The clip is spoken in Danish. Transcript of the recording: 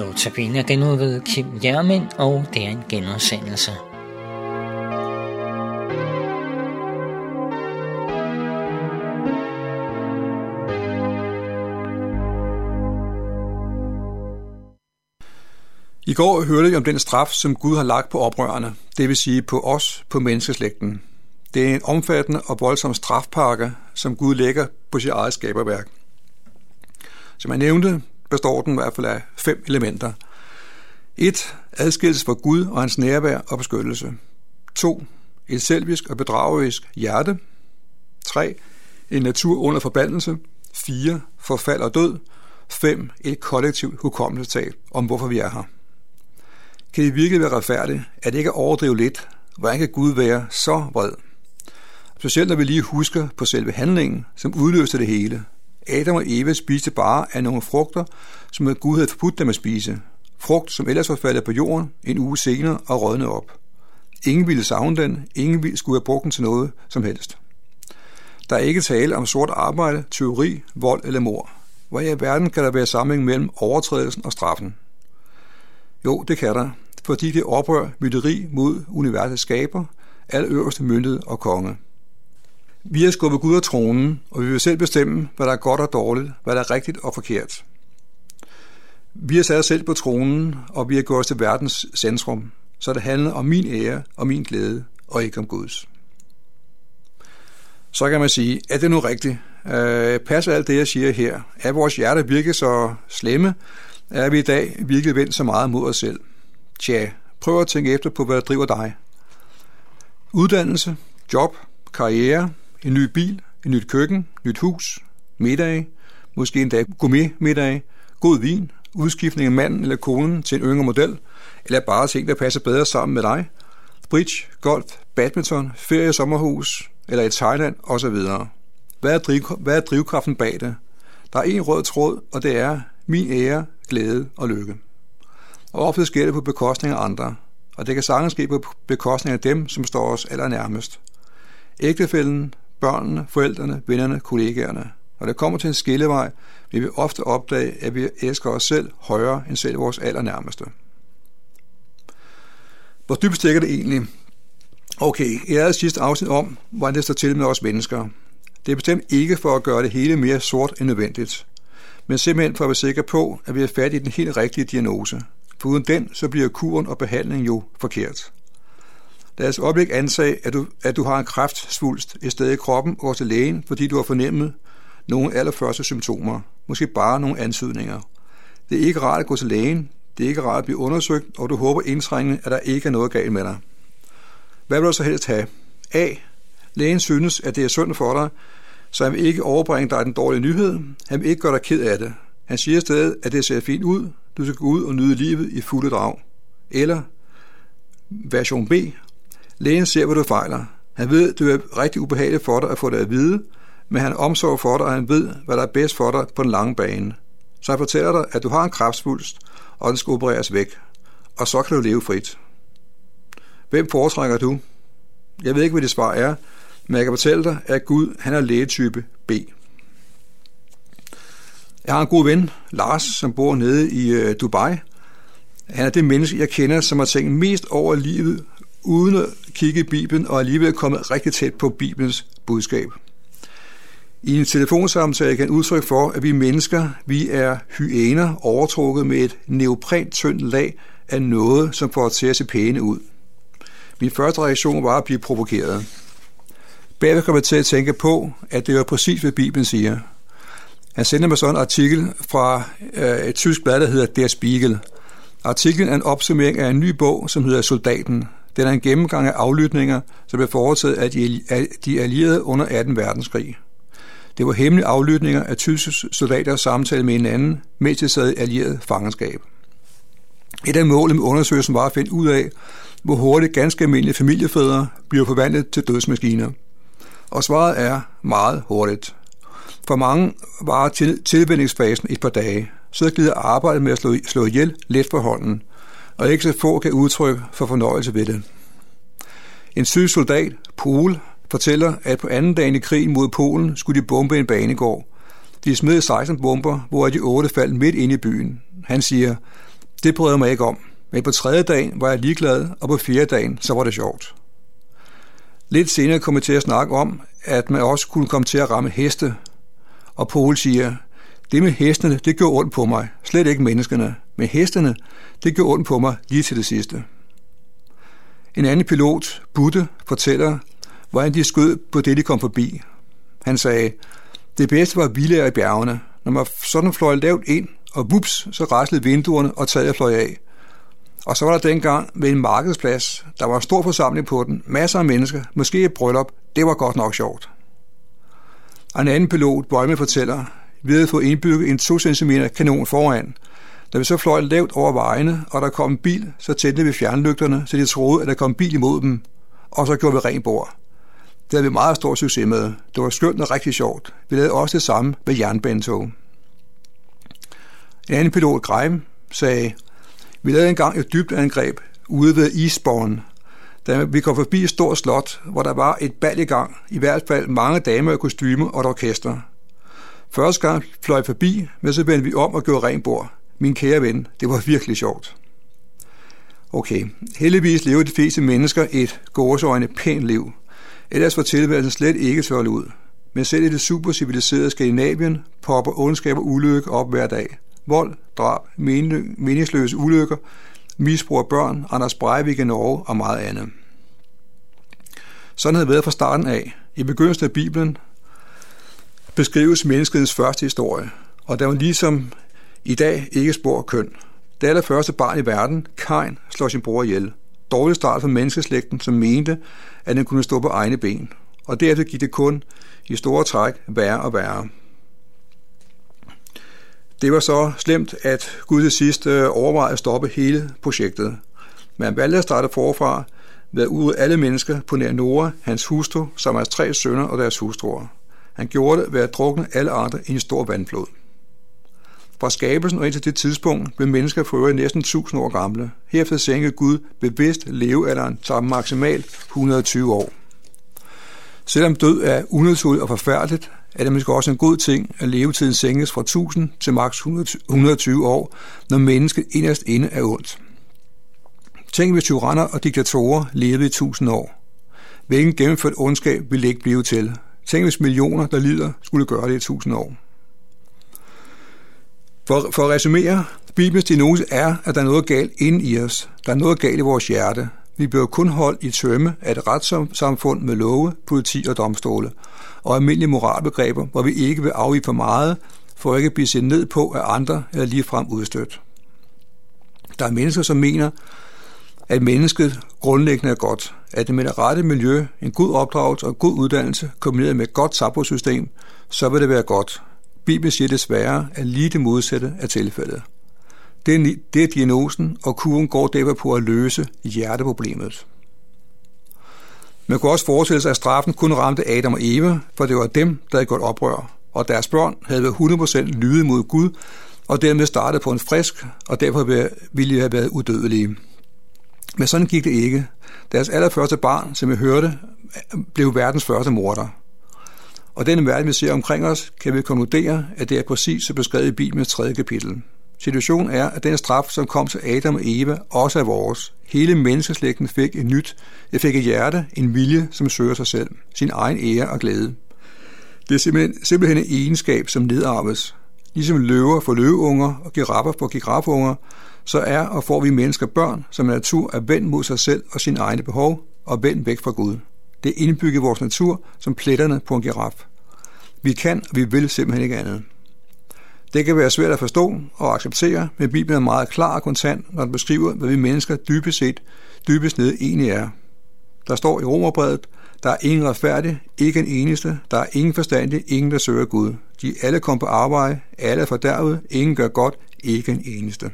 Notabene den ud ved Kim Jermin, og det er en genudsendelse. I går hørte vi om den straf, som Gud har lagt på oprørerne, det vil sige på os, på menneskeslægten. Det er en omfattende og voldsom strafpakke, som Gud lægger på sit eget skaberværk. Som jeg nævnte, består den i hvert fald af fem elementer. 1. Adskillelse fra Gud og hans nærvær og beskyttelse. 2. Et selvisk og bedragerisk hjerte. 3. En natur under forbandelse. 4. Forfald og død. 5. Et kollektivt hukommelsestab om, hvorfor vi er her. Kan det virkelig være retfærdigt, at det ikke er overdrive lidt? Hvordan kan Gud være så vred? Specielt når vi lige husker på selve handlingen, som udløste det hele. Adam og Eva spiste bare af nogle frugter, som Gud havde forbudt dem at spise. Frugt, som ellers var faldet på jorden en uge senere og rådne op. Ingen ville savne den, ingen ville skulle have brugt den til noget som helst. Der er ikke tale om sort arbejde, teori, vold eller mor. Hvor i verden kan der være sammenhæng mellem overtrædelsen og straffen? Jo, det kan der, fordi det oprør mytteri mod universets skaber, al øverste myndighed og konge. Vi har skubbet Gud af tronen, og vi vil selv bestemme, hvad der er godt og dårligt, hvad der er rigtigt og forkert. Vi har sat os selv på tronen, og vi har gjort os til verdens centrum, så det handler om min ære og min glæde, og ikke om Guds. Så kan man sige, er det nu rigtigt? Øh, passer alt det, jeg siger her? Er vores hjerte virkelig så slemme? Er vi i dag virkelig vendt så meget mod os selv? Tja, prøv at tænke efter på, hvad der driver dig. Uddannelse, job, karriere, en ny bil, et nyt køkken, nyt hus, middag, måske endda gourmet-middag, god vin, udskiftning af manden eller konen til en yngre model, eller bare ting, der passer bedre sammen med dig, bridge, golf, badminton, ferie, sommerhus, eller i Thailand osv. Hvad er, driv, hvad er drivkraften bag det? Der er en rød tråd, og det er min ære, glæde og lykke. Og ofte sker det på bekostning af andre, og det kan sagtens ske på bekostning af dem, som står os allernærmest. Ægtefælden, børnene, forældrene, vennerne, kollegaerne. Når det kommer til en skillevej, vil vi ofte opdage, at vi elsker os selv højere end selv vores allernærmeste. Hvor dybt stikker det egentlig? Okay, jeg havde sidste afsnit om, hvordan det står til med os mennesker. Det er bestemt ikke for at gøre det hele mere sort end nødvendigt, men simpelthen for at være sikker på, at vi er fat i den helt rigtige diagnose. For uden den, så bliver kuren og behandlingen jo forkert. Deres os øjeblik ansage, at du, at du har en kræftsvulst et sted i kroppen og går til lægen, fordi du har fornemmet nogle allerførste symptomer, måske bare nogle ansøgninger. Det er ikke rart at gå til lægen, det er ikke rart at blive undersøgt, og du håber indtrængende, at der ikke er noget galt med dig. Hvad vil du så helst have? A. Lægen synes, at det er sundt for dig, så han vil ikke overbringe dig den dårlige nyhed. Han vil ikke gøre dig ked af det. Han siger stadig, at det ser fint ud. Du skal gå ud og nyde livet i fulde drag. Eller version B. Lægen ser, hvad du fejler. Han ved, at det er rigtig ubehageligt for dig at få det at vide, men han omsorg for dig, og han ved, hvad der er bedst for dig på den lange bane. Så han fortæller dig, at du har en kræftsvulst, og den skal opereres væk. Og så kan du leve frit. Hvem foretrækker du? Jeg ved ikke, hvad det svar er, men jeg kan fortælle dig, at Gud han er lægetype B. Jeg har en god ven, Lars, som bor nede i øh, Dubai. Han er det menneske, jeg kender, som har tænkt mest over livet, uden at kigge i Bibelen, og alligevel kommet rigtig tæt på Bibelens budskab. I en telefonsamtale kan udtryk for, at vi mennesker, vi er hyæner overtrukket med et neoprent tyndt lag af noget, som får os til at se pæne ud. Min første reaktion var at blive provokeret. Bagved kom jeg til at tænke på, at det var præcis, hvad Bibelen siger. Han sendte mig sådan en artikel fra øh, et tysk blad, der hedder Der Spiegel. Artiklen er en opsummering af en ny bog, som hedder Soldaten. Den er en gennemgang af aflytninger, som blev foretaget af de allierede under 2. verdenskrig. Det var hemmelige aflytninger af tyske soldater samtale med hinanden, mens de sad i allieret fangenskab. Et af målene med undersøgelsen var at finde ud af, hvor hurtigt ganske almindelige familiefædre bliver forvandlet til dødsmaskiner. Og svaret er meget hurtigt. For mange var til, tilvændingsfasen et par dage, så glider arbejdet med at slå, slå ihjel let for hånden, og ikke så få kan udtrykke for fornøjelse ved det. En syg soldat, Poul, fortæller, at på anden dagen i krigen mod Polen skulle de bombe en banegård. De smed 16 bomber, hvor de otte faldt midt ind i byen. Han siger, Det prøvede mig ikke om, men på tredje dagen var jeg ligeglad, og på fjerde dagen, så var det sjovt. Lidt senere kom jeg til at snakke om, at man også kunne komme til at ramme heste, og Paul siger, det med hestene, det gjorde ondt på mig. Slet ikke menneskene. Men hestene, det gjorde ondt på mig lige til det sidste. En anden pilot, Butte, fortæller, hvordan de skød på det, de kom forbi. Han sagde, det bedste var villager i bjergene. Når man sådan fløj lavt ind, og vups, så raslede vinduerne, og taget fløj af. Og så var der dengang ved en markedsplads, der var en stor forsamling på den, masser af mennesker, måske et bryllup, det var godt nok sjovt. Og en anden pilot, Bøjme, fortæller, vi havde fået indbygget en 2 cm kanon foran. Da vi så fløj lavt over vejene, og der kom en bil, så tændte vi fjernlygterne, så de troede, at der kom en bil imod dem, og så gjorde vi ren bord. Det havde vi meget stor succes med. Det var skønt og rigtig sjovt. Vi lavede også det samme med jernbanetog. En anden pilot, Greim, sagde, vi lavede engang et dybt angreb ude ved Eastbourne, da vi kom forbi et stort slot, hvor der var et bal i gang, i hvert fald mange damer i kostyme og et orkester. Første gang fløj forbi, men så vendte vi om og gjorde ren bord. Min kære ven, det var virkelig sjovt. Okay, heldigvis lever de fleste mennesker et gårdsøjne pænt liv. Ellers var tilværelsen slet ikke tørret ud. Men selv i det superciviliserede Skandinavien popper ondskab og ulykke op hver dag. Vold, drab, meningsløse ulykker, misbrug af børn, Anders Breivik i Norge og meget andet. Sådan havde det været fra starten af. I begyndelsen af Bibelen beskrives menneskets første historie, og der var ligesom i dag ikke spor køn. Det allerførste barn i verden, Kain, slår sin bror ihjel. Dårlig start for menneskeslægten, som mente, at den kunne stå på egne ben. Og derefter gik det kun i store træk værre og værre. Det var så slemt, at Gud til sidst øh, overvejede at stoppe hele projektet. Men han valgte at starte forfra ved at ud alle mennesker på nær Nora, hans hustru, som hans tre sønner og deres hustruer. Han gjorde det ved at drukne alle andre i en stor vandflod. Fra skabelsen og indtil det tidspunkt blev mennesker for øvrigt næsten 1000 år gamle. Herefter sænkede Gud bevidst levealderen til maksimalt 120 år. Selvom død er unaturligt og forfærdeligt, er det måske også en god ting, at levetiden sænkes fra 1000 til maks 120 år, når mennesket inderst inde er ondt. Tænk hvis tyranner og diktatorer levede i 1000 år. Hvilken gennemført ondskab ville ikke blive til? Tænk hvis millioner, der lider, skulle gøre det i tusind år. For, for at resumere, Bibelens diagnose er, at der er noget galt inde i os. Der er noget galt i vores hjerte. Vi bliver kun holdt i tømme af et retssamfund med love, politi og domstole, og almindelige moralbegreber, hvor vi ikke vil afvige for meget, for ikke at blive set ned på af andre eller ligefrem udstødt. Der er mennesker, som mener, at mennesket grundlæggende er godt, at det med det rette miljø, en god opdragelse og en god uddannelse, kombineret med et godt sabbosystem, så vil det være godt. Bibelen siger desværre, at lige det modsatte er tilfældet. Det er, det er diagnosen, og kuren går derfor på at løse hjerteproblemet. Man kunne også forestille sig, at straffen kun ramte Adam og Eva, for det var dem, der havde gjort oprør, og deres børn havde været 100% lyde mod Gud, og dermed startet på en frisk, og derfor ville de have været udødelige. Men sådan gik det ikke. Deres allerførste barn, som vi hørte, blev verdens første morder. Og den verden, vi ser omkring os, kan vi konkludere, at det er præcis så beskrevet i Bibelens tredje kapitel. Situationen er, at den straf, som kom til Adam og Eva, også er vores. Hele menneskeslægten fik et nyt, det fik et hjerte, en vilje, som søger sig selv, sin egen ære og glæde. Det er simpelthen, simpelthen en egenskab, som nedarves. Ligesom løver får løveunger og giraffer får girafunger, så er og får vi mennesker børn, som er natur er vendt mod sig selv og sine egne behov og vendt væk fra Gud. Det er indbygget i vores natur som pletterne på en giraf. Vi kan og vi vil simpelthen ikke andet. Det kan være svært at forstå og acceptere, men Bibelen er meget klar og kontant, når den beskriver, hvad vi mennesker dybest set, dybest ned egentlig er. Der står i Romerbrevet, der er ingen retfærdig, ikke en eneste, der er ingen forstandig, ingen der søger Gud. De alle kom på arbejde, alle er fordærvet, ingen gør godt, ikke en eneste.